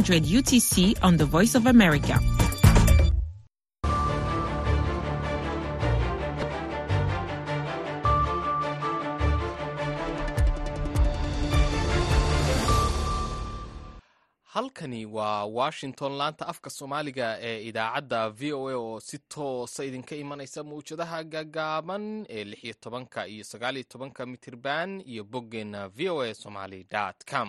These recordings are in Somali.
100 UTC on the Voice of America. halkani waa washington laanta afka soomaaliga ee idaacadda v o a oo si toosa idinka imanaysa mawjadaha gaagaaban ee lix iyo tobanka iyo sagaal iyo tobanka mitirban iyo boggeena v o a somaly com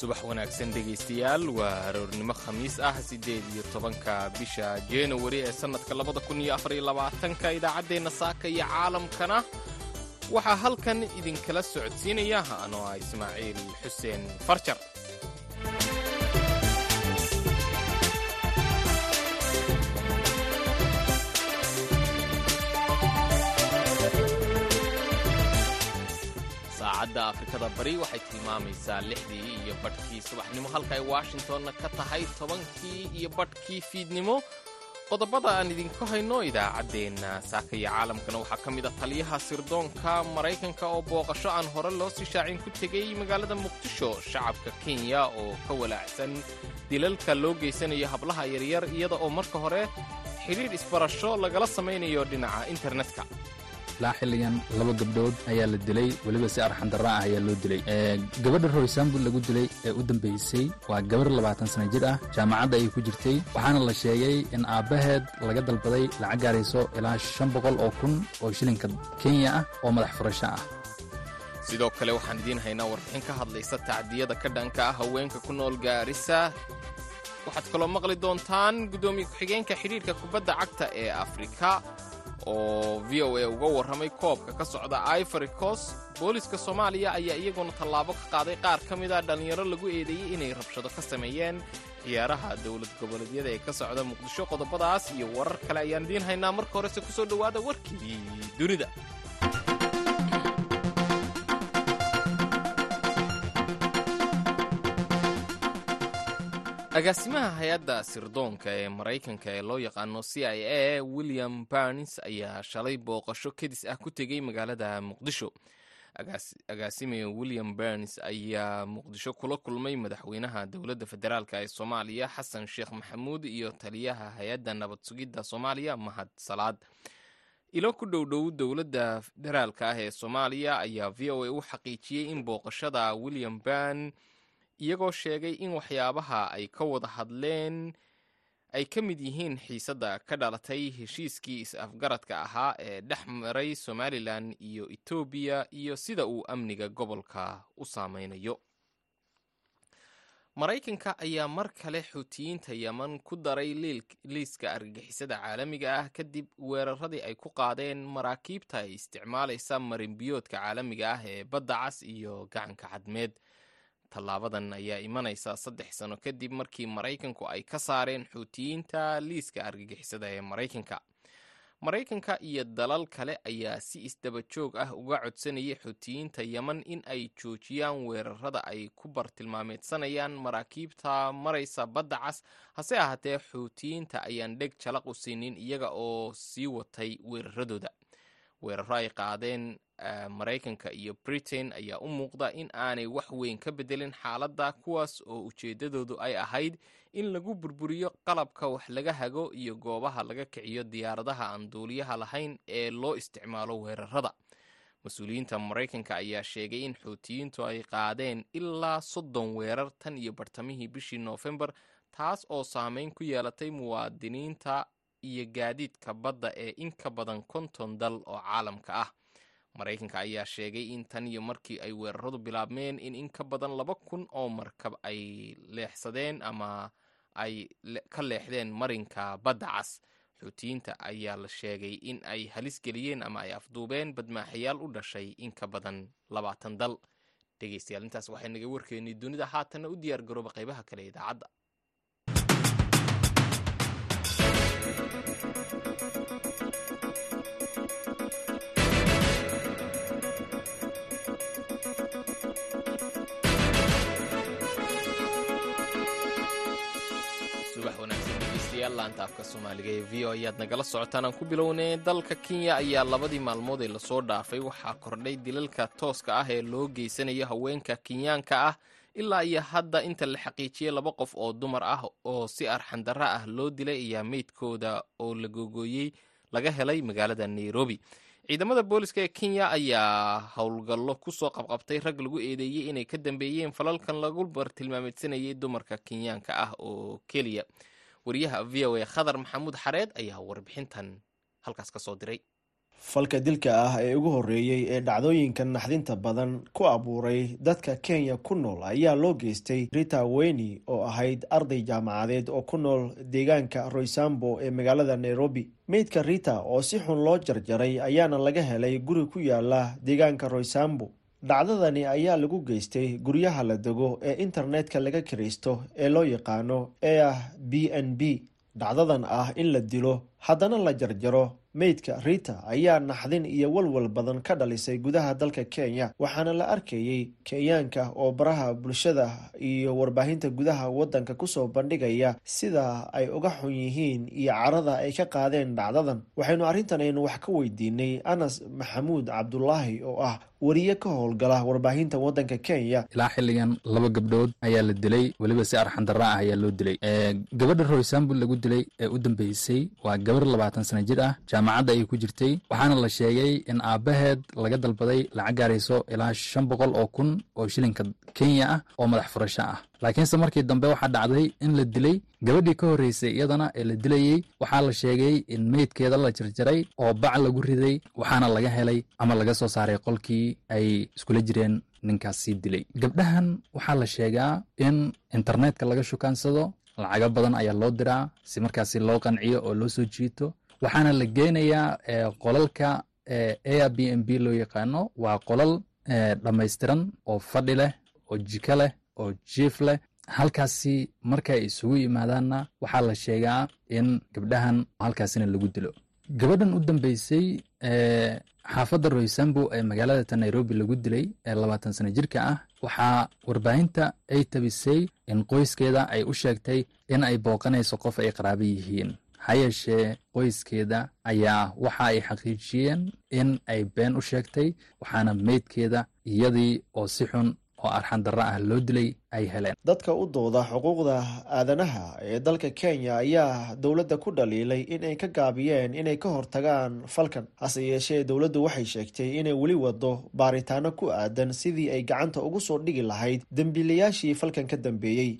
subax wanaagsan dhegaystayaal. Waa aroornimo khamiis ah siddeed iyo tobanka bisha januari ee sannadka labada kun iyo afar iyo labaatanka. Idaacaddeenna saaka iyo caalamkana waxaa halkan idinkala socodsiinaya. Anoo ah ismaaciil xuseen farjar saacadda afrikada bari waxay tilmaamaysaa lixdii iyo badhkii subaxnimo halka ay washingtonna ka tahay tobankii iyo badhkii fiidnimo. Qodobada aan idinku hayno idaacaddeenna saaka iyo caalamkana waxaa ka mid a taliyaha sirdoonka maraykanka oo booqasho aan hore loo sii shaacin ku tegey magaalada muqdisho shacabka kenya oo ka walaacsan dilalka loo geysanayo hablaha yaryar iyada oo marka hore xidhiidh isbarasho lagala samaynayo dhinaca internetka ilaa xilligan laba gabdhood ayaa la dilay weliba si arxandarra ah ayaa loo dilay. Gabadha roysambul lagu dilay ee u dambaysay waa gabar labaatan sana jir ah. Jaamacadda ayay ku jirtay waxaana la sheegay in aabbaheed laga dalbaday lacag gaarayso ilaa shan boqol oo kun oo shilinka kenya ah oo madax furasho ah. Sidoo kale waxaan idiin haynaa warbixin ka hadlaysa tacdiyada ka dhanka ah haweenka ku nool gaarisa waxaad kaloo maqli doontaan guddoomiye ku-xigeenka xidhiidhka kubadda cagta ee afrika oo v o a uga warramay koobka ka socda ivory coast booliska soomaaliya ayaa iyaguna tallaabo ka qaaday qaar ka mid a dhallinyaro lagu eedeeyey inay rabshado ka sameeyeen ciyaaraha dowlad goboleedyada ee ka socda muqdisho qodobadaas iyo warar kale ayaan idiin haynaa. Marka horese ku soo dhowaada warkii dunida agaasimaha hay'adda sirdoonka ee maraykanka ee loo yaqaano c i a william barnes ayaa shalay booqasho kedis ah ku tegey magaalada muqdisho. Agaasime william barnes ayaa muqdisho kula kulmay madaxweynaha dowladda federaalk ee soomaaliya xasan sheekh maxamuud iyo taliyaha hay'adda nabad sugidda soomaaliya mahad salaad. Ilo ku dhowdhow dowladda federaalka ah ee soomaaliya ayaa v o a u xaqiijiyey in booqashada william barn iyagoo sheegay in waxyaabaha ay ka wada hadleen ay ka mid yihiin xiisadda ka dhalatay heshiiskii is-afgaradka ahaa ee dhex maray somalilan iyo etoobiya iyo sida uu amniga gobolka u saameynayo maraykanka ayaa mar kale xuutiyiinta yeman ku daray liiska argagixisada caalamiga ah kadib weeraradii ay ku qaadeen maraakiibta ay isticmaalaysa marinbiyoodka caalamiga ah ee badda cas iyo gacanka cadmeed tallaabadan ayaa imanaysa saddex sano kadib markii maraykanku ay ka saareen xuutiyiinta liiska argagixisada ee maraykanka. Maraykanka iyo dalal kale ayaa si isdaba joog ah uga codsanayay xuutiyiinta yeman in ay joojiyaan weerarada ay ku bartilmaameedsanayaan maraakiibta maraysa badda cas. Hase ahaatee xuutiyiinta ayaan dheg jalaq u siinin iyaga oo sii watay weeraradooda weeraro ay qaadeen maraykanka iyo britain ayaa u muuqda in aanay wax weyn ka bedelin xaaladda kuwaas oo ujeeddadoodu ay ahayd in lagu burburiyo qalabka wax laga hago iyo goobaha laga kiciyo diyaaradaha aan duuliyaha lahayn ee loo isticmaalo weerarada mas'uuliyiinta maraykanka ayaa sheegay in xuutiyiintu ay qaadeen ilaa soddon weerar tan iyo bartamihii bishii noofembar taas oo saameyn ku yeelatay muwaadiniinta iyo gaadiidka badda ee in ka badan konton dal oo caalamka ah. Maraykanka ayaa sheegay in tan iyo markii ay weeraradu bilaabmeen in in ka badan laba kun oo markab ay leexsadeen ama ay ka leexdeen marinka badda cas. Xuutiyiinta ayaa la sheegay in ay halis geliyeen ama ay afduubeen badmaaxayaal u dhashay in ka badan labaatan dal. Dhegeystayaal intaas waxay naga warkeennay dunida haatanna u diyaar garooba qaybaha kale idaacadda dhegaystayaal laanta afka soomaaliga ee v o ayaad nagala socotaan aan ku bilownay dalka kenya ayaa labadii maalmood ee la soo dhaafay. Waxaa kordhay dilalka tooska ah ee loo geysanayo haweenka kenyaanka ah ilaa iyo hadda inta la xaqiijiyey laba qof oo dumar ah oo si arxandarra ah loo dilay ayaa meydkooda oo la googooyey laga helay magaalada nairobi. Ciidamada booliska ee kenya ayaa howlgallo ku soo qabqabtay rag lagu eedeeyey inay ka dambeeyeen falalkan lagu bartilmaamidsanayay dumarka kenyaanka ah oo keliya wariyaha v o a khadar maxamuud xareed ayaa warbixintan halkaas ka soo diray falka dilka ah ee ugu horreeyey ee dhacdooyinka naxdinta badan ku abuuray dadka kenya ku nool ayaa loo geystay rita weni oo ahayd arday jaamacadeed oo ku nool deegaanka roysambo ee magaalada nairobi. Meydka rita oo si xun loo jarjaray ayaana laga helay guri ku yaalla deegaanka roysambo dhacdadani ayaa lagu geystay guryaha la dego ee internetka laga kiraysto ee loo yaqaano ee ah b n b dhacdadan ah in la dilo haddana la jarjaro meydka rita ayaa naxdin iyo walwal badan ka dhalisay gudaha dalka kenya waxaana la arkayey kenyaanka oo baraha bulshada iyo warbaahinta gudaha waddanka ku soo bandhigaya sida ay uga xun yihiin iyo carada ay ka qaadeen dhacdadan. Waxaynu arrintan aynu wax ka weydiinay anas maxamuud cabdulaahi oo ah wariye ka howlgala warbaahinta waddanka kenya. Ilaa xilligan laba gabdhood ayaa la dilay weliba si arxandarra ah ayaa loo dilay. Gabadha roysambul lagu dilay ee u dambeysay waa gabar labaatan sana jir ah jaamacadda ayay ku jirtay waxaana la sheegay in aabbaheed laga dalbaday lacag gaarayso ilaa shan boqol oo kun oo shilinka kenya ah oo madax furasho ah laakiinse markii dambe waxaa dhacday in la dilay gabadhii ka horreysay iyadana ee la dilayey waxaa la sheegay in meydkeeda la jarjaray oo bac lagu riday waxaana laga helay ama laga soo saaray qolkii ay iskula jireen ninkaas sii dilay. Gabdhahan waxaa la sheegaa in internetka laga shukaansado lacago badan ayaa loo diraa si markaasi loo qanciyo oo loo soo jiito. Waxaana la geynayaa qolalka air b n b loo yaqaano. Waa qolal dhammaystiran oo fadhi leh oo jiko leh oo jiif leh. Halkaasi markay isugu yimaadaanna waxaa la sheegaa in gabdhahan halkaasina lagu dilo. Gabadhan u dambeysay xaafadda roysambo ee magaalada nairobi lagu dilay ee labaatan sano jirka ah waxaa warbaahinta ay tabisay in qoyskeeda ay u sheegtay in ay booqanayso qof ay qaraabo yihiin. Ha yeeshee qoyskeeda ayaa waxa ay xaqiijiyeen in ay been u sheegtay waxaana meydkeeda iyadii oo si xun oo arxandarra ah loo dilay ay heleen. Dadka u dooda xuquuqda aadanaha ee dalka kenya ayaa dowladda ku dhaliilay in ay ka gaabiyeen inay ka hortagaan falkan. Hase yeeshee dowladdu waxay sheegtay inay weli wado baaritaano ku aadan sidii ay gacanta ugu soo dhigi lahayd dembiilayaashii falkan ka dambeeyey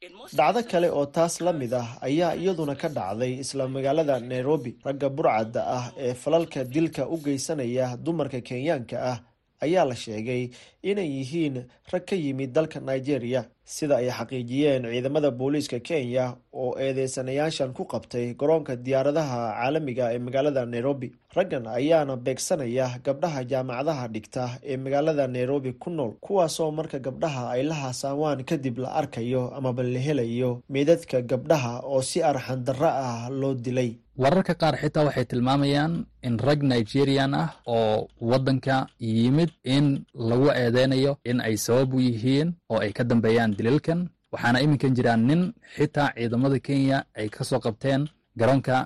dhacdo kale oo taas la mid ah ayaa iyaduna ka dhacday isla magaalada nairobi. Ragga burcadda ah ee falalka dilka u geysanaya dumarka kenyaanka ah ayaa la sheegay inay yihiin rag ka yimid dalka nigeria sida ay xaqiijiyeen ciidamada booliiska kenya oo eedeysanayaashan ku qabtay garoonka diyaaradaha caalamiga ee magaalada nairobi. Raggan ayaana beegsanaya gabdhaha jaamacadaha dhigta ee magaalada nairobi ku nool kuwaasoo marka gabdhaha ay la haasaawaan kadib la arkayo amaba la helayo meydadka gabdhaha oo si arxandarra ah loo dilay. Wararka qaar xitaa waxay tilmaamayaan in rag nigerian ah oo waddanka yimid in lagu eedeynayo in ay sabab u yihiin oo ay ka dambeeyaan dilalkan waxaana iminkan jiraan nin xitaa ciidamada kenya ay ka soo qabteen garoonka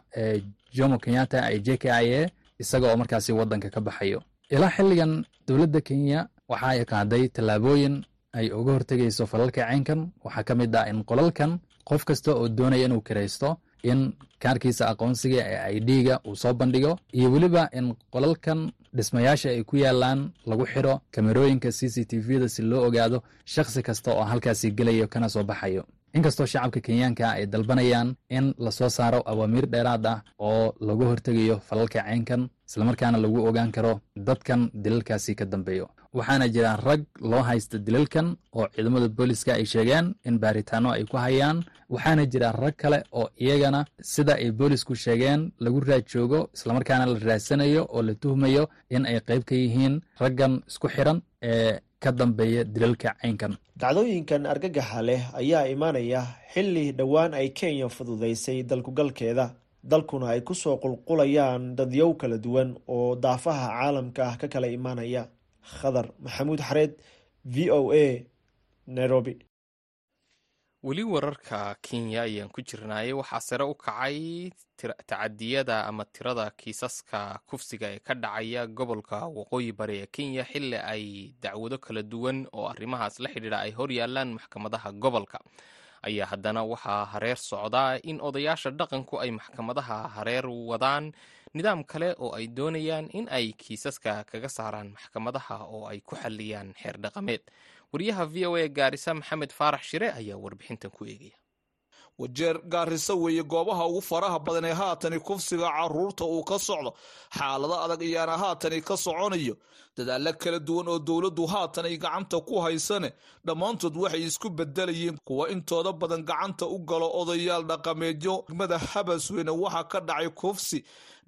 jomo kenyatta ee j k i a isaga oo markaasi waddanka ka baxayo. Ilaa xilligan dowladda kenya waxa ay qaaday tallaabooyin ay uga hortegayso falalka caynkan. Waxaa ka mid ah in qolalkan qof kasta oo doonaya inuu kiraysto in kaarkiisa aqoonsiga ee i d-ga uu soo bandhigo iyo weliba in qolalkan dhismayaasha ay ku yaalaan lagu xiro kamerooyinka c c t v-da si loo ogaado shakhsi kasta oo halkaasi gelayo kana soo baxayo. Inkastoo shacabka kenyaanka ay dalbanayaan in la soo saaro awaamiir dheeraad ah oo lagu hortegayo falalka caynkan islamarkaana lagu ogaan karo dadkan dilalkaasi ka dambeeyo. Waxaana jira rag loo haysta dilalkan oo ciidamada booliska ay sheegeen in baaritaano ay ku hayaan. Waxaana jira rag kale oo iyagana sida ay boolisku sheegeen lagu raad joogo islamarkaana la raadsanayo oo la tuhmayo in ay qayb ka yihiin raggan isku xiran ee ka dambeeya dilalka caynkan. Dhacdooyinkan argagaxa leh ayaa imaanaya xilli dhowaan ay kenya fududaysay dalkugalkeeda dalkuna ay ku soo qulqulayaan dadyow kala duwan oo daafaha caalamka ah ka kala imaanaya. Khadar maxamuud xareed v o a nairobi. Weli wararka kenya ayaan ku jirnaayay waxaa sare u kacay tacadiyada ama tirada kiisaska kufsiga ee ka dhacaya gobolka waqooyi bari ee kenya xilli ay dacwado kala duwan oo arrimahaas la xidhiidha ay hor yaalaan maxkamadaha gobolka ayaa haddana waxaa hareer socdaa in odayaasha dhaqanku ay maxkamadaha hareer wadaan nidaam kale oo ay doonayaan in ay kiisaska kaga saaraan maxkamadaha oo ay ku xalliyaan xeer dhaqameed. Wariyaha v o a gaarisa maxamed faarax shire ayaa warbixintan ku eegaya wajeer gaariso weeye goobaha ugu faraha badan ee haatani kufsiga carruurta uu ka socdo. Xaalado adag ayaana haatani ka soconayo. Dadaalo kala duwan oo dowladdu haatan ay gacanta ku haysane dhammaantood waxay isku bedelayeen kuwa intooda badan gacanta u galo odayaal dhaqameedyo. Degmada habasweyne waxaa ka dhacay kufsi.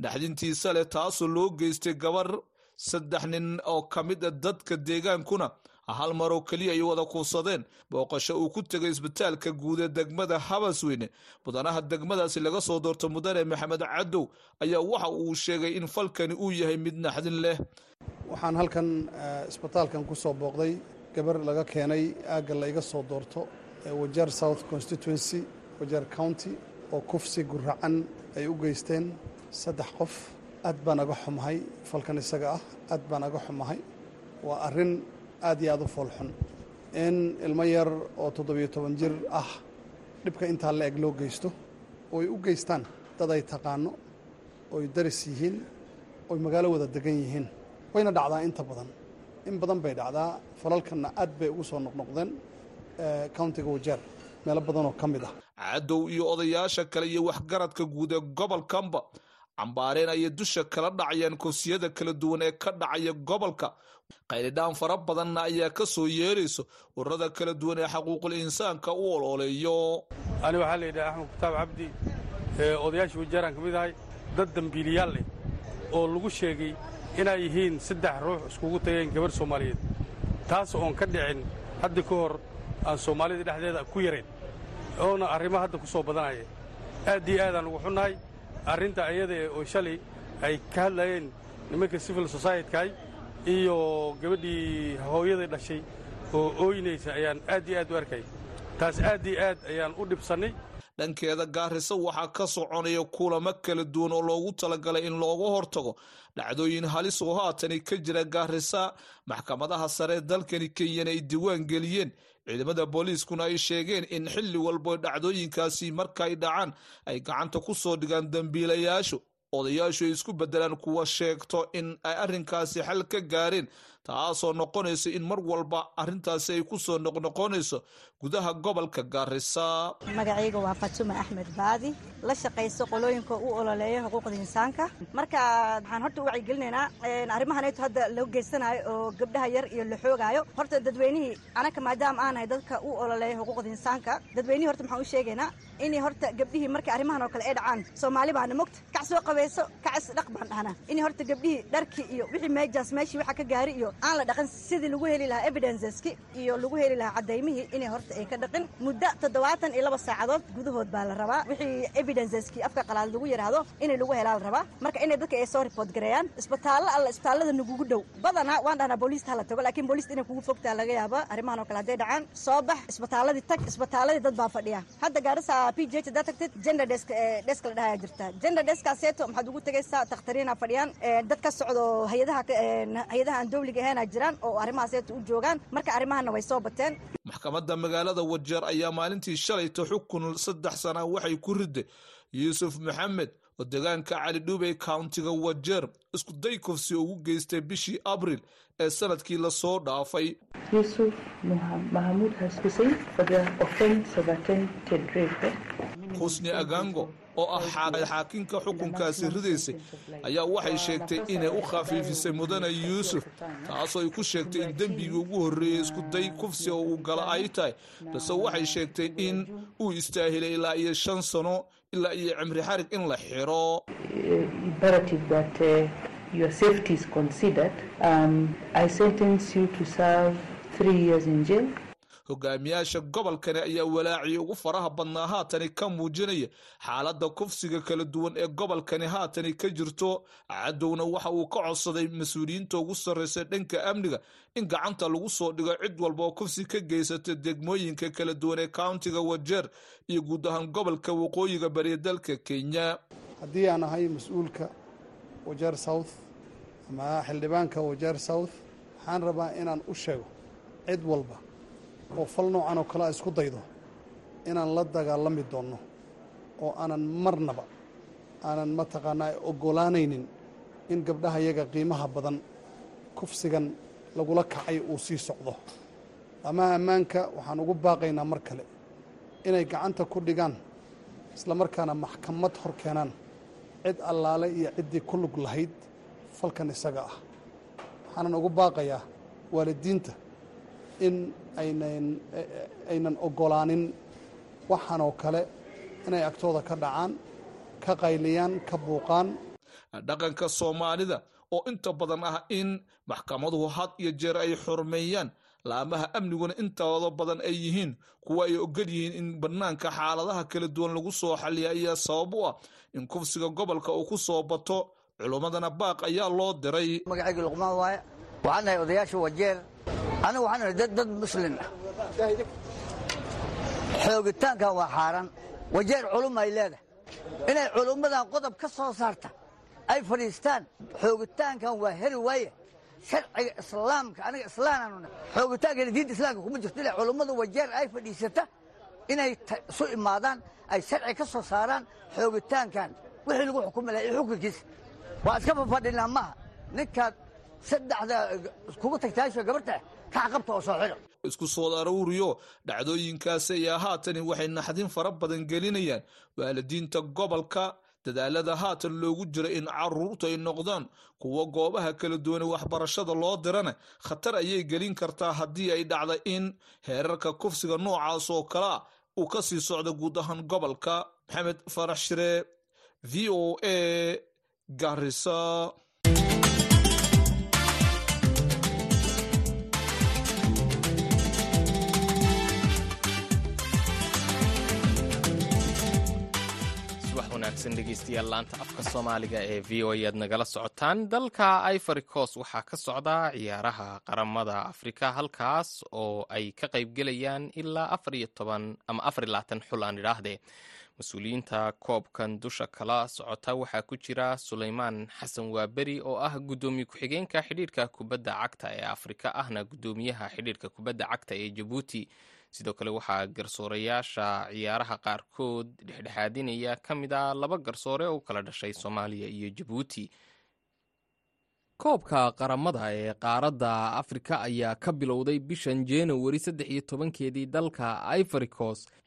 Dhaxdintiisa leh taasoo loo geystay gabar saddex nin oo ka mid a dadka deegaankuna hal maroo keliya ay wada kuufsadeen booqasho uu ku tegay isbitaalka guud ee degmada habasweyne mudanaha degmadaasi laga soo doorto mudane maxamed cadow ayaa waxa uu sheegay in falkani uu yahay mid naxdin leh. Waxaan halkan isbitaalkan ku soo booqday. Gabar laga keenay aagga la iga soo doorto wajeer south constituency wajeer county oo kufsi guracan ay u geysteen. Saddex qof aad baan aga xumahay falkan isaga ah aad baan aga xumahay waa arrin aad iyo aad u foolxun. In ilmo yar oo toddobiyo toban jir ah dhibka intaa la eg loo geysto ooy u geystaan dad ay taqaano oy daris yihiin oy magaalo wada degan yihiin. Wayna dhacdaa inta badan. In badan bay dhacdaa. Falalkanna aad bay ugu soo noqnoqdeen countiga wajeer meelo badan oo ka mid ah. Cadow iyo odayaasha kale iyo waxgaradka guud ee gobolkanba cambaareen ayay dusha kala dhacayaan koofsiyada kala duwan ee ka dhacaya gobolka. Qaylidhaan fara badanna ayaa ka soo yeerayso ururada kala duwan ee xaquuqul insaanka u ololeeyo ani waxaa la yidhaha axmed kutaab cabdi odayaashii wajeeraan ka mid ahay dad dambiiliyaal leh oo lagu sheegay inay yihiin saddex ruux iskugu tageen gabarh soomaaliyeed. Taas oon ka dhicin hadda ka hor aan soomaalida dhexdeeda ku yarayn oona arrimo hadda ku soo badanaya aad iyo aadaan ugu xunnahay arrinta ayada oo shalay ay ka hadlayeen nimanka civil societykaay iyo gabadhii hooyadai dhashay oo ooynaysa ayaan aad iyo aad u arkay. Taas aad iyo aad ayaan u dhibsannay. Dhankeeda gaariso waxaa ka soconaya kulamo kala duwan oo loogu talagalay in looga hortago dhacdooyin halis oo haatani ka jira gaarisa maxkamadaha sare dalkani kenyana ay diiwaan geliyeen ciidamada booliiskuna ay sheegeen in xilli walbo dhacdooyinkaasi markaay dhacaan ay gacanta ku soo dhigaan dambiilayaashu. Odayaashu ay isku bedelaan kuwa sheegto in ay arrinkaasi xal ka gaareen taasoo noqonaysa in mar walba arrintaasi ay ku soo noqnoqonayso gudaha gobolka gaarisa magacayga waa fatuma axmed baadi. La shaqayso qolooyinka u ololeeya xuquuqda insaanka. Marka waxaan horta u wacyigelinaynaa arrimahanayto hadda loo geysanayo oo gabdhaha yar iyo la xoogaayo horta dadweynihii anaka maadaama aanahay dadka u ololeeya xuquuqda insaanka dadweynihii horta maxaan u sheegaynaa inay horta gabdhihii markay arrimahan oo kale ay dhacaan. Soomaali baana mogta kac soo qabayso kacis dhaq baan dhahnaa inay horta gabdhihii dharkii iyo wixii meejaas meeshii waxa ka gaari iyo aan la dhaqan sidii lagu heli lahaa evidenceski iyo lagu heli lahaa cadaymihii inay horta ay ka dhaqin muddo toddobaatan iyo laba saacadood gudahood baa la rabaa. Wixii evidenceski afka qalaad lagu yidhaahdo inay lagu helaa la rabaa. Marka inay dadka ay soo report gareeyaan isbitaallo alla isbitaallada nagugu dhow. Badanaa waan dhahnaa booliista hala tago laakiin booliista inay kugu fogtaa laga yaaba arrimahan oo kale hadday dhacaan. Soo bax isbitaalladii tag isbitaalladii dad baa fadhiya. Hadda gaarisa p j hadaa tagtid gender desk desk la dhahayaa jirta. Gender deskaaseeto maxaad ugu tegaysaa takhtariina fadhiyaan. Dad ka socdo hay'adaha hay'adaha aan dowliga ahaynaa jiraan oo arrimahaaseeto u joogaan. Marka arrimahana way soo bateen. Maxkamadda magaalada wajeer ayaa maalintii shalayta xukun saddex sana waxay ku riday yuusuf maxamed deegaanka cali dhubey countiga wajeer isku day kufsi ugu geystay bishii abril ee sannadkii la soo dhaafay. Yusuf mahamuud xusni agango oo ah xaakinka xukunkaasi ridaysay ayaa waxay sheegtay inay u khafiifisay mudane yuusuf taasoo ay ku sheegtay in dembigii ugu horreeyey iskuday kufsi oo uu gala ay tahay. Balse waxay sheegtay in uu istaahilay ilaa iyo shan sano ilaa iyo cimri xarig in la xiro hogaamiyaasha gobolkani ayaa walaacii ugu faraha badnaa. Haatani ka muujinaya xaaladda kufsiga kala duwan ee gobolkani. Haatani ka jirto cadowna waxa uu ka codsaday mas'uuliyiinta ugu sarreysa dhanka amniga. In gacanta lagu soo dhigo cid walba oo kufsi ka geysata degmooyinka kala duwan ee countiga wajeer iyo guud ahaan gobolka waqooyiga bariya dalka kenya. Haddii aan ahay mas'uulka wajeer south ama xildhibaanka wajeer south waxaan rabaa inaan u sheego cid walba oo fal noocan oo kale isku daydo inaan la dagaalami doonno oo aanan marnaba aanan mataqaanaa oggolaanaynin in gabdhaha yaga qiimaha badan kufsigan lagula kacay uu sii socdo. Ama ammaanka waxaan ugu baaqaynaa mar kale inay gacanta ku dhigaan isla markaana maxkamad hor keenaan cid allaale iyo ciddii ku lug lahayd falkan isaga ah. Waxaanan ugu baaqayaa waalidiinta in aynan aynan oggolaanin waxaan oo kale inay agtooda ka dhacaan ka qayliyaan ka buuqaan. Dhaqanka soomaalida oo inta badan ah in maxkamaduhu had iyo jeer ay xurmeeyaan laamaha amniguna intooda badan ay yihiin kuwa ay ogol yihiin in bannaanka xaaladaha kala duwan lagu soo xaliya ayaa sabab u ah in kufsiga gobolka uu ku soo bato culummadana baaq ayaa loo diray. Magacayga luqmaan waaye waxaan nahay odayaasha wajeer anigu waxaan nahay dad muslin ah. Xoogitaankan waa xaaraan wajeer culum ay leedahay. Inay culummadan qodob ka soo saarta ay fadhiistaan xoogitaankan waa heri waaye. Sharciga islaamka aniga islaanaanu nahay xoogitaankana diinta islaamka kuma jirto ilaa culummada wajeer ay fadhiisata inay isu imaadaan ay sharci ka soo saaraan xoogitaankan. Wixii lagu xukumi laha iyo xukunkiisa. Waa iska fafadhinaa maha ninkaad saddexda kugu tagtaasho gabarta kacqabta oo soo xidho isku soo aruuriyo dhacdooyinkaasi ayaa haatani waxay naxdin fara badan gelinayaan. Waalidiinta gobolka dadaalada haatan loogu jira in caruurtu ay noqdaan kuwa goobaha kala duwane waxbarashada loo dirana. Khatar ayay gelin kartaa haddii ay dhacda in heerarka kufsiga noocaas oo kalea uu ka sii socda guud ahaan gobolka. Maxamed farax shire v o a garisa wanaagsan dhegeystayaal laanta afka soomaaliga ee v o ayaad nagala socotaan. Dalka ivory coast waxaa ka socda ciyaaraha qaramada afrika halkaas oo ay ka qaybgelayaan ilaa afar iyo toban ama afar iyo labaatan xul aan idhaahdee. Mas'uuliyiinta koobkan dusha kala socota waxaa ku jira suleymaan xasan waaberi oo ah guddoomiye ku-xigeenka xidhiirka kubadda cagta ee afrika ahna guddoomiyaha xidhiirka kubadda cagta ee jabuuti sidoo kale waxaa garsoorayaasha ciyaaraha qaarkood dhexdhexaadinaya ka mid a laba garsoore oo kala dhashay soomaaliya iyo jabuuti koobka qaramada ee qaaradda afrika ayaa ka bilowday bishan januari saddex iyo tobankeedii dalka ivory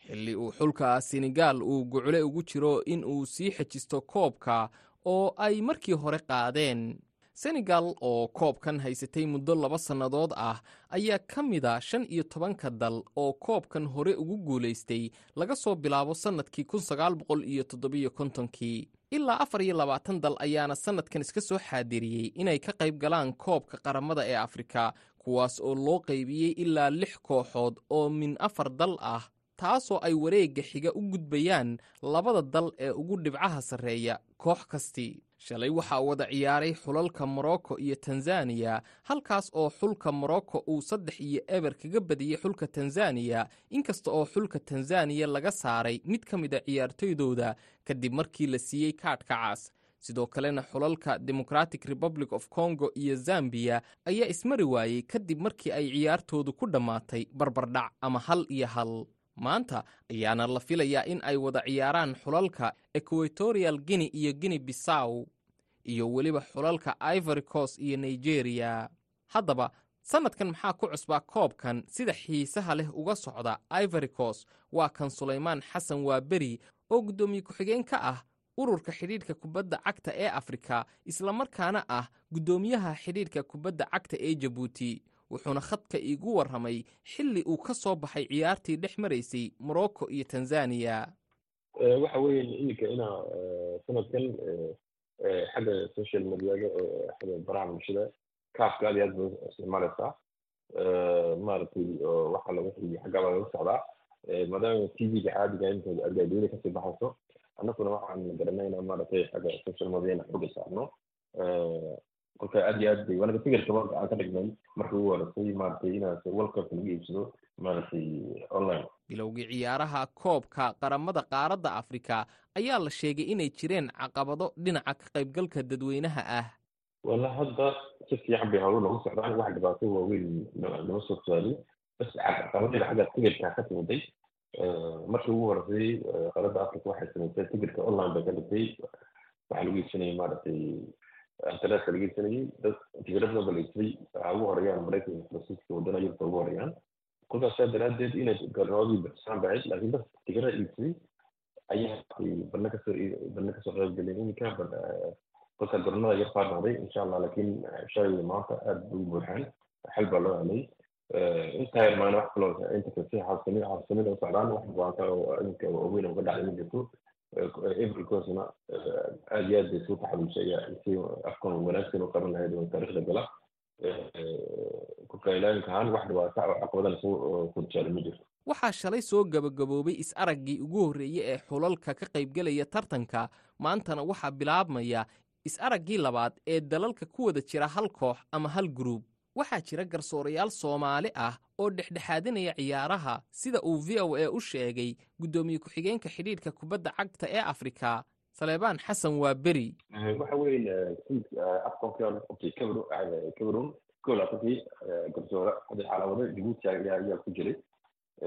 xilli uu xulka senegal uu gucle ugu jiro in uu sii xejisto koobka oo ay markii hore qaadeen senegal oo koobkan haysatay muddo laba sannadood ah ayaa ka mida shan iyo tobanka dal oo koobkan hore ugu guulaystay laga soo bilaabo sannadkii kun sagaal boqol iyo toddobiyo kontonkii. Ilaa afar iyo labaatan dal ayaana sannadkan iska soo xaadiriyey inay ka qayb galaan koobka qaramada ee afrika kuwaas oo loo qaybiyey ilaa lix kooxood oo min afar dal ah taasoo ay wareegga xiga u gudbayaan labada dal ee ugu dhibcaha sarreeya koox kastii shalay waxaa wada ciyaaray xulalka morocco iyo tanzaniya halkaas oo xulka morocco uu saddex iyo eber kaga badiyey xulka tanzaniya inkasta oo xulka tanzaniya laga saaray mid ka mid a ciyaartoydooda kadib markii la siiyey kaadhka cas sidoo kalena xulalka democratic republic of congo iyo zambiya ayaa ismari waayey kadib markii ay ciyaartoodu ku dhammaatay barbardhac ama hal iyo hal. Maanta ayaana la filayaa in ay wada ciyaaraan xulalka equatorial guinea iyo guinea bissaw iyo weliba xulalka ivory coast iyo nigeria. Haddaba sannadkan maxaa ku cusbaa koobkan sida xiisaha leh uga socda ivory coast? Waa kan sulaymaan xasan waaberi oo guddoomiye ku-xigeen ka ah ururka xidhiidhka kubadda cagta ee afrika islamarkaana ah guddoomiyaha xidhiidhka kubadda cagta ee jabuuti wuxuuna khadka iigu warramay xilli uu ka soo baxay ciyaartii dhex maraysay morocco iyo tanzaniya waxa weeye iminka inaa sanadkan xagga social mediada xagga baraha bulshada kaafka aad iyo aad bay isticmaalaysaa maaragtay waxa laga xiyo xaggaa baa laga socdaa maadaama t v-ga caadiga inta argaadyada ka sii baxayso annaguna waxaan garanayna maaragtay xagga social media xoga saarno kolka aad iyo aad bay wanaga fikirka marka aan ka dhignay markii ugu horeysay maaragtay inaad cup laga iibsado bilowgii ciyaaraha koobka qaramada qaaradda afrika ayaa la sheegay inay jireen caqabado dhinaca ka qaybgalka dadweynaha ah. Wala hadda si fiican bay hawlo noogu socdaan wax dhibaato waaweyn nama soo saarin bas caqabadada xagga tigirka ka timiday markii ugu horeysay qaaradda africa waxay samaysay tigirka online bay ka dhigtay. Waxaa lagu iibsanayay maaragtay internetka laga iibsanayay. Dad tigirada balaysay waxaa ugu horeeyaan maraykanka faransiiska wadana yurubka ugu horeeyaan kolkaas saa daraadeed inay garoodii baxsaan bahayd laakiin dad tigirada iibsaday ayaa barna ka soo barna ka soo iminka kolka garoonada yar faa noqday insha allah laakiin shalay maanta aad bay buuxaan xal baa loo helay intaa yar maana wax kaloo inta xabsami xabsamida u socdaan wax baanta oo iminka waaweyn uga dhacday ma jirto evercoasna aad iyo aad bay suu taxaluushay si afkan wanaagsan u qaban lahayd oo taariikhda gala ilaalinka ahaan wax dhibaata oo caqabadana soo kurjaala ma jirto. Waxaa shalay soo gabagaboobay is-araggii ugu horreeyey ee xulalka ka qaybgelaya tartanka. Maantana waxaa bilaabmaya is-araggii labaad ee dalalka ku wada jira hal koox ama hal guruub waxaa jira garsoorayaal soomaali ah oo dhexdhexaadinaya ciyaaraha sida uu v o a u sheegay guddoomiye ku-xigeenka xidhiidhka kubadda cagta ee afrika saleebaan xasan waa beri waxa weeye afkonka qabtay cameroon kow laatankii garsoore hadda calaamado jabuuti ayaa ku jiray.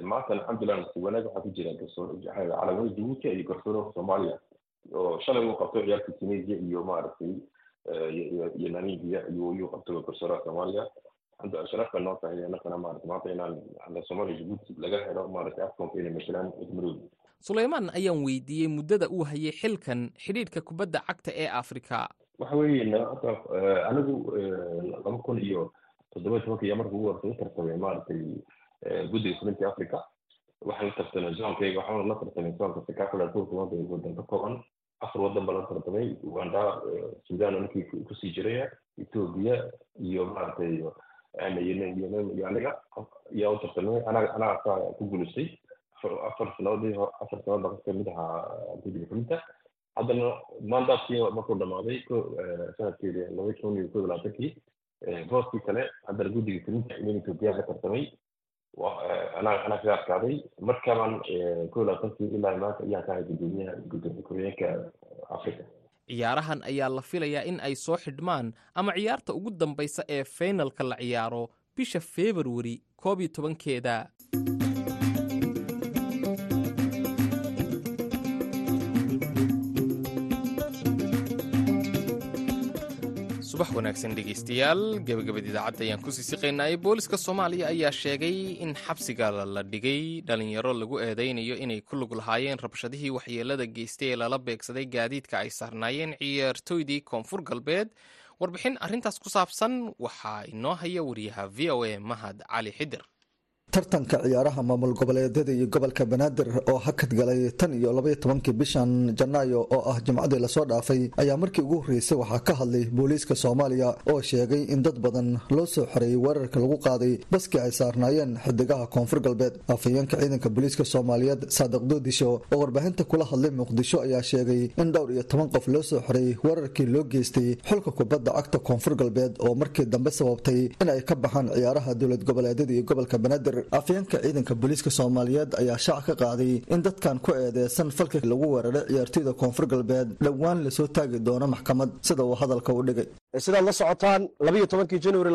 Maanta alxamdulilah nasiib wanaag waxaa ku jira garsoore calaamado jabuuti iyo garsoore soomaaliya. Oo shalay uu qabto ciyaarta tunisia iyo maaragtay iyo namibia iyo qabto garsooraha soomaaliya. Sharaf bay noo tahay annagana maarata maanta inaan soomaaliya jabuuti laga helo maaragtay afkonka inay matalaan midmadooda sulaymaan ayaan weydiiyey muddada uu hayay xilkan xidhiidhka kubadda cagta ee afrika. Waxa weeye anigu laba kun iyo toddoba tobanka iyo marka ugu horta u tartamay maaragtay guddiga fulinta africa waxaan la tartamay zoonkayga waxaan la tartamay zoonka sakafula dhowrka wadan ka kooban afar wadan baa la tartamay uganda sudan ninkii ku sii jiraya ethiopia iyo maaragtay iyo aniga ayaa u tartamay anaga ku guulaystay afar sanadoodii afar sanadood baa ka mid ahaa guddiga fulinta haddana mandatkii markuu dhamaaday sanadkeedi laba kun iyo kow labaatankii booskii kale haddana guddiga fulinta in ethiopia ka tartamay anaa anaa kaga adkaaday markaban kow labaatankii ilaa maanta ayaan ka ahay gudoomiyaha gudoomiye ku-xigeenka africa. Ciyaarahan ayaa la filayaa in ay soo xidhmaan ama ciyaarta ugu dambaysa ee faynalka la ciyaaro bisha februari koob iyo tobankeeda wanaagsan dhegeystayaal gebagabada idaacadda ayaan ku sii siqaynayay booliska soomaaliya ayaa sheegay in xabsiga la dhigay. Dhalinyaro lagu eedeynayo inay ku lug lahaayeen rabshadihii waxyeelada geystay ee lala beegsaday gaadiidka ay saarnaayeen ciyaartooydii koonfur galbeed. Warbixin arrintaas ku saabsan waxaa inoo haya wariyaha v o a mahad cali xidir tartanka ciyaaraha maamul goboleedyada iyo gobolka banaadir oo hakad galay tan iyo labaiyo tobankii bishan janaayo oo ah jimcadii la soo dhaafay ayaa markii ugu horreysay waxaa ka hadlay booliiska soomaaliya oo sheegay in dad badan loo soo xoreeyey weerarka lagu qaaday baskii ay saarnaayeen xidigaha koonfur galbeed. Afhayeenka ciidanka booliiska soomaaliyeed saadiq doodisho oo warbaahinta kula hadlay muqdisho ayaa sheegay in dhowr iyo toban qof loo soo xoreeyey weerarkii loo geystay xulka kubadda cagta koonfur galbeed oo markii dambe sababtay in ay ka baxaan ciyaaraha dowlad goboleedyada iyo gobolka banaadir afyeenka ciidanka booliiska soomaaliyeed ayaa shaac ka qaaday in dadkan ku eedeysan falka lagu weeraray ciyaartoyda koonfur galbeed. Dhowaan la soo taagi doono maxkamad sida uu hadalka u dhigay. Sidaad la socotaan labayo tobankii januari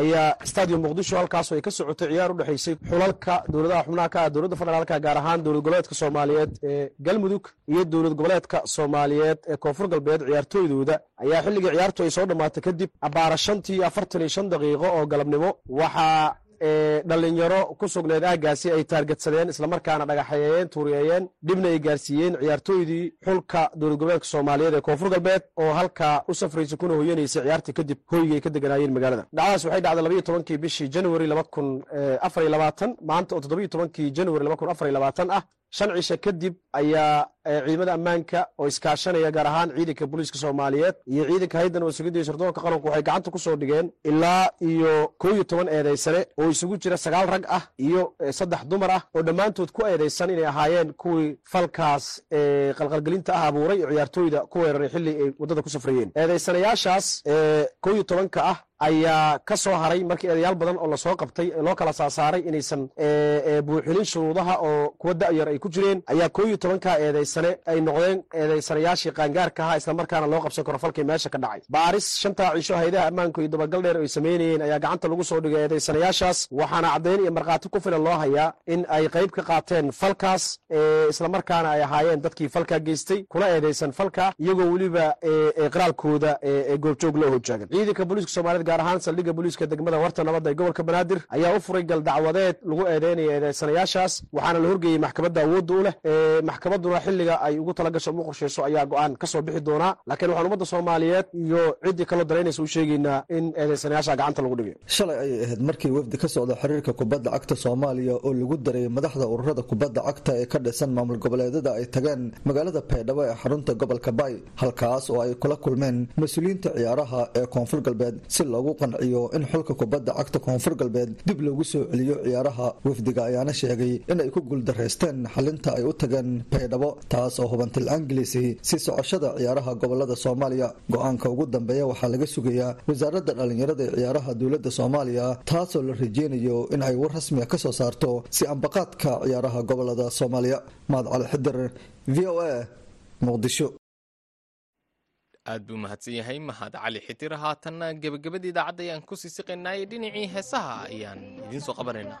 ayaa stadium muqdisho halkaasoo ay ka socotay ciyaar u dhexaysay xulalka dowladaha xubnaha ka ah dowladda federaalka gaar ahaan dowlad goboleedka soomaaliyeed ee galmudug iyo dowlad goboleedka soomaaliyeed ee koonfur galbeed. Ciyaartooydooda ayaa xilligii ciyaartu ay soo dhammaatay kadib abaara shantii afartan iyo shan daqiiqo oo galabnimo. Waxaa dhalinyaro ku sugneed aaggaasi ay taargetsadeen islamarkaana dhagaxeeyeen tuuriyeeyeen dhibna ay gaarsiiyeen ciyaartooydii xulka dowlad goboleedka soomaaliyeed ee koonfur galbeed oo halkaa u safraysa kuna hoyanaysay ciyaartii kadib hoygay ka deganaayeen magaalada. Dhacdaas waxay dhacday labayo tobankii bishii januari maanta oo toddobiyo tobankii januari ah shan cishe kadib ayaa ciidamada ammaanka oo iskaashanaya gaar ahaan ciidanka booliiska soomaaliyeed iyo ciidanka haydan oo sugidaya sirdoonka qaranku waxay gacanta ku soo dhigeen ilaa iyo kow iyo toban eedaysane oo isugu jira sagaal rag ah iyo saddex dumar ah oo dhammaantood ku eedaysan inay ahaayeen kuwii falkaas qalqalgelinta ah abuuray oo ciyaartooyda ku weeraray xilli ay waddada ku safrayeen. Eedaysanayaashaas kow iyo tobanka ah ayaa ka soo haray markii eedayaal badan oo la soo qabtay loo kala saasaaray inaysan buuxinin shuruudaha oo kuwa da'yar ay ku jireen. Ayaa kow iyo tobanka eedaysane ay noqdeen eedaysanayaashii qaangaarka ahaa islamarkaana loo qabsan karo falkii meesha ka dhacay. Baaris shantaa cisho haydaha ammaanku iyo dabagal dheer ay samaynayeen ayaa gacanta lagu soo dhigay eedaysanayaashaas waxaana caddayn iyo markhaati ku filan loo hayaa in ay qayb ka qaateen falkaas islamarkaana ay ahaayeen dadkii falkaa geystay kuna eedaysan falka iyagoo weliba qiraalkooda goobjoog loo hojaagan gaar ahaan saldhigga booliiska degmada warta nabadda ee gobolka banaadir ayaa u furay gal dacwadeed lagu eedeynaya eedeysanayaashaas waxaana la horgeeyey maxkamadda awoodda u leh maxkamadduna xilliga ay ugu talagasho ugu qorshayso ayaa go'aan ka soo bixi doonaa laakiin waxaan ummadda soomaaliyeed iyo ciddii kaloo daraynaysa u sheegaynaa in eedeysanayaasha gacanta lagu dhigayo. Shalay ayay ahayd markii wafdi ka socda xiriirka kubadda cagta soomaaliya oo lagu daray madaxda ururada kubadda cagta ee ka dhisan maamul goboleedyada ay tageen magaalada baydhabo ee xarunta gobolka baay halkaas oo ay kula kulmeen mas'uuliyiinta ciyaaraha ee koonfur galbeed si loogu qanciyo in xulka kubadda cagta koonfur galbeed dib loogu soo celiyo ciyaaraha wafdiga ayaana sheegay in ay ku guuldaraysteen xalinta ay u tageen baydhabo taas oo hubantil anglisi si socoshada ciyaaraha gobollada soomaaliya. Go'aanka ugu dambeeya waxaa laga sugayaa wasaaradda dhallinyarada ee ciyaaraha dowladda soomaaliya taasoo la rajeynayo in ay war rasmiya ka soo saarto si ambaqaadka ciyaaraha gobollada soomaaliya. Mahad cali xidir v o a muqdisho aad buu mahadsan yahay mahad cali xitir haatanna gebagabada idaacadda ayaan ku sii siqaynay dhinacii heesaha ayaan idiin soo qabanaynaa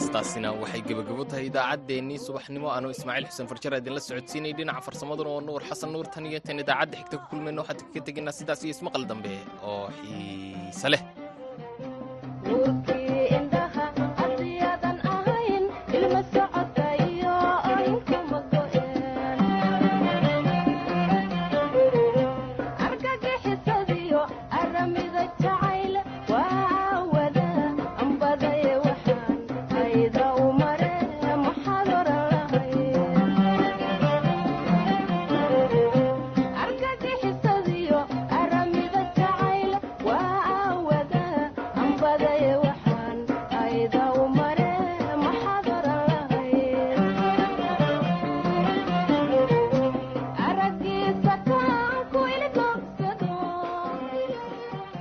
heestaasina waxay gebagabo tahay idaacaddeenii subaxnimo. Anuu ismaaciil xuseen farjar idinla socodsiinay dhinaca farsamaduna oo nuur xasan nuur iyo tan idaacadda xigta ku kulmayno waxaan ka tegaynaa sidaas iyo ismaqal dambe oo xiise leh